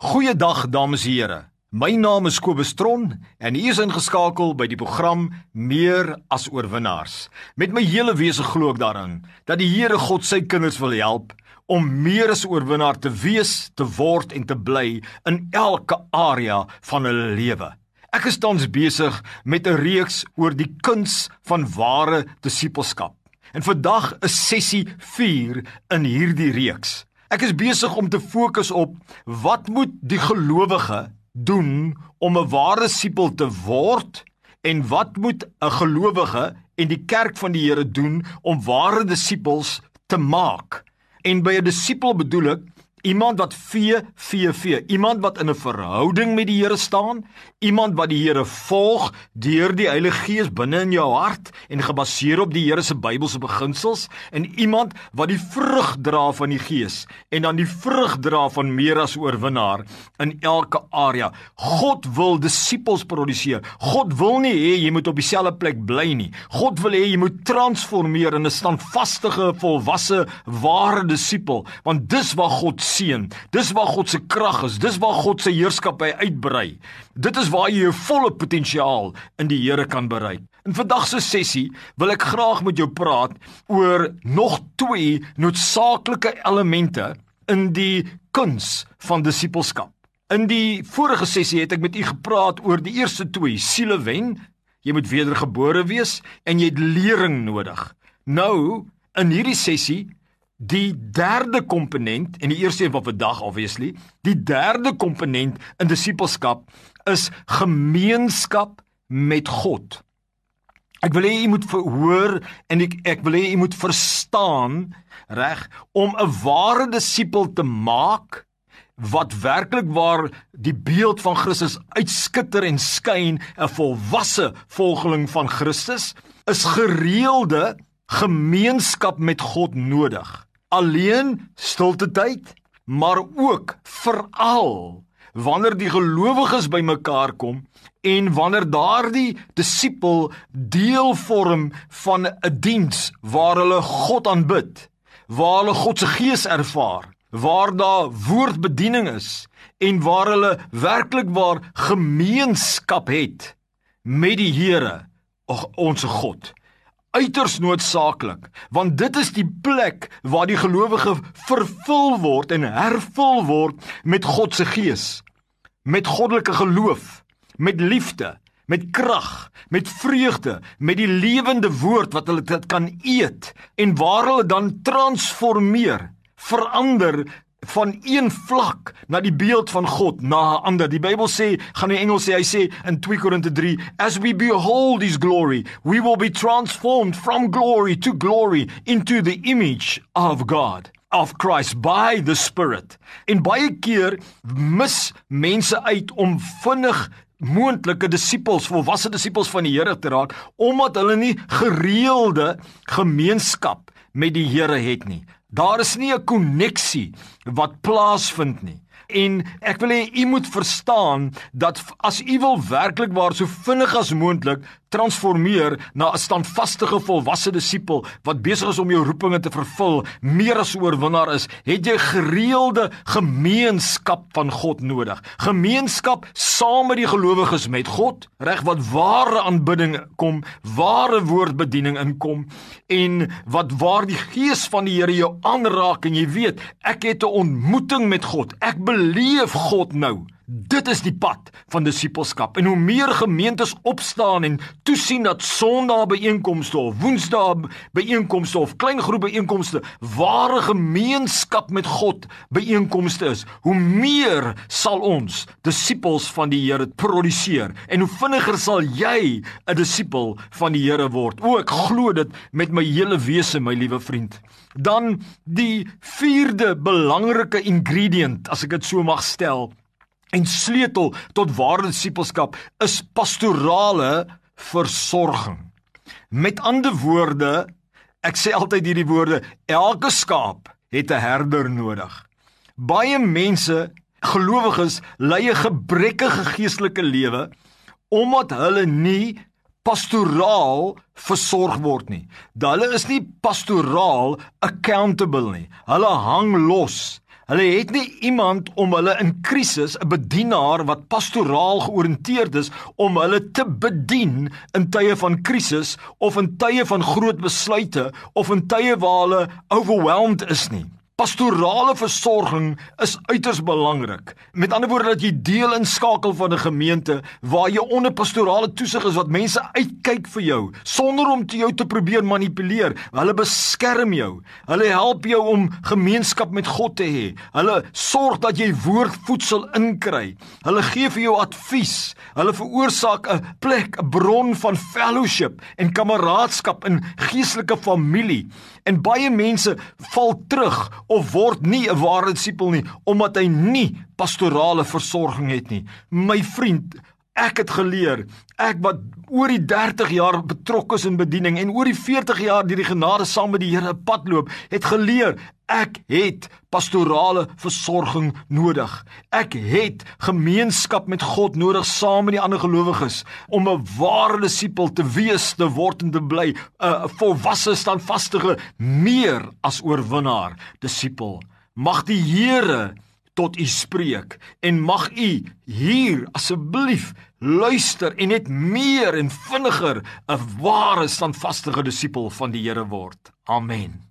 Goeiedag dames en here. My naam is Kobus Tron en u is ingeskakel by die program Meer as oorwinnaars. Met my hele wese glo ek daarin dat die Here God sy kinders wil help om meer as oorwinnaar te wees, te word en te bly in elke area van hulle lewe. Ek is tans besig met 'n reeks oor die kuns van ware disippelskap. En vandag is sessie 4 in hierdie reeks. Ek is besig om te fokus op wat moet die gelowige doen om 'n ware disipel te word en wat moet 'n gelowige en die kerk van die Here doen om ware disippels te maak. En by 'n disipel bedoel ek Iemand wat vee vee vee, iemand wat in 'n verhouding met die Here staan, iemand wat die Here volg deur die Heilige Gees binne in jou hart en gebaseer op die Here se Bybelse beginsels en iemand wat die vrug dra van die Gees en dan die vrug dra van meer as oorwinnaar in elke area. God wil disippels produseer. God wil nie hê jy moet op dieselfde plek bly nie. God wil hê jy moet transformeer in 'n standvaste, volwasse, ware disipel, want dis wat God seën. Dis waar God se krag is. Dis waar God se heerskappy uitbrei. Dit is waar jy jou volle potensiaal in die Here kan bereik. In vandag se sessie wil ek graag met jou praat oor nog twee noodsaaklike elemente in die kuns van disippelskap. In die vorige sessie het ek met u gepraat oor die eerste twee, siele wen. Jy moet wedergebore wees en jy het lering nodig. Nou, in hierdie sessie Die derde komponent en die eerste een van vandag obviously, die derde komponent in disippelskap is gemeenskap met God. Ek wil hê jy moet verhoor en ek ek wil hê jy moet verstaan reg om 'n ware disipel te maak wat werklik waar die beeld van Christus uitskitter en skyn 'n volwasse volgeling van Christus is gereelde gemeenskap met God nodig alleen stilte tyd, maar ook veral wanneer die gelowiges bymekaar kom en wanneer daardie disipel deel vorm van 'n diens waar hulle God aanbid, waar hulle God se gees ervaar, waar daar woordbediening is en waar hulle werklik waar gemeenskap het met die Here, ons God uiters noodsaaklik want dit is die plek waar die gelowige vervul word en hervul word met God se gees met goddelike geloof met liefde met krag met vreugde met die lewende woord wat hulle dit kan eet en waar hulle dan transformeer verander van een vlak na die beeld van God na 'n ander. Die Bybel sê, gaan in Engels sê, hy sê in 2 Korinte 3, as we behold his glory, we will be transformed from glory to glory into the image of God of Christ by the Spirit. En baie keer mis mense uit om vinnig moontlike disippels, volwasse disippels van die Here te raak omdat hulle nie gereelde gemeenskap met die Here het nie. Daar is nie 'n koneksie wat plaasvind nie. En ek wil hê u moet verstaan dat as u wil werklik waar so vinnig as moontlik transformeer na 'n standvaste volwasse disipel wat besig is om jou roepinge te vervul, meer as oorwinnaar is, het jy gereelde gemeenskap van God nodig. Gemeenskap saam met die gelowiges met God, reg wat ware aanbidding kom, ware woordbediening inkom en wat waar die gees van die Here jou aanraak en jy weet, ek het 'n ontmoeting met God. Ek beleef God nou. Dit is die pad van disippelskap. En hoe meer gemeentes opstaan en toesien dat Sondag byeenkomste of Woensdae byeenkomste of klein groep byeenkomste ware gemeenskap met God byeenkomste is, hoe meer sal ons disippels van die Here produseer en hoe vinniger sal jy 'n disipel van die Here word. O, ek glo dit met my hele wese, my liewe vriend. Dan die vierde belangrike ingredient, as ek dit so mag stel, En sleutel tot ware disipelskap is pastorale versorging. Met ander woorde, ek sê altyd hierdie woorde, elke skaap het 'n herder nodig. Baie mense, gelowiges, lei 'n gebrekkige geestelike lewe omdat hulle nie pastoraal versorg word nie. Hulle is nie pastoraal accountable nie. Hulle hang los. Hulle het nie iemand om hulle in krisis, 'n bedienaar wat pastoraal georiënteerd is om hulle te bedien in tye van krisis of in tye van groot besluite of in tye waar hulle overwhelmed is nie. Pastorale versorging is uiters belangrik. Met ander woorde dat jy deel inskakel van 'n gemeente waar jy onder pastorale toesig is wat mense uitkyk vir jou sonder om te jou te probeer manipuleer. Hulle beskerm jou. Hulle help jou om gemeenskap met God te hê. Hulle sorg dat jy woordvoedsel inkry. Hulle gee vir jou advies. Hulle veroorsaak 'n plek, 'n bron van fellowship en kameraadskap in geestelike familie. En baie mense val terug of word nie 'n ware disipel nie omdat hy nie pastorale versorging het nie. My vriend, ek het geleer, ek wat oor die 30 jaar betrokke is in bediening en oor die 40 jaar deur die genade saam met die Here pad loop, het geleer ek het pastorale versorging nodig. Ek het gemeenskap met God nodig saam met die ander gelowiges om 'n ware disipel te wees, te word en te bly, 'n volwasse standvaste meer as oorwinnaar disipel. Mag die Here tot u spreek en mag u hier asseblief luister en net meer en vinniger 'n ware standvaste disipel van die Here word. Amen.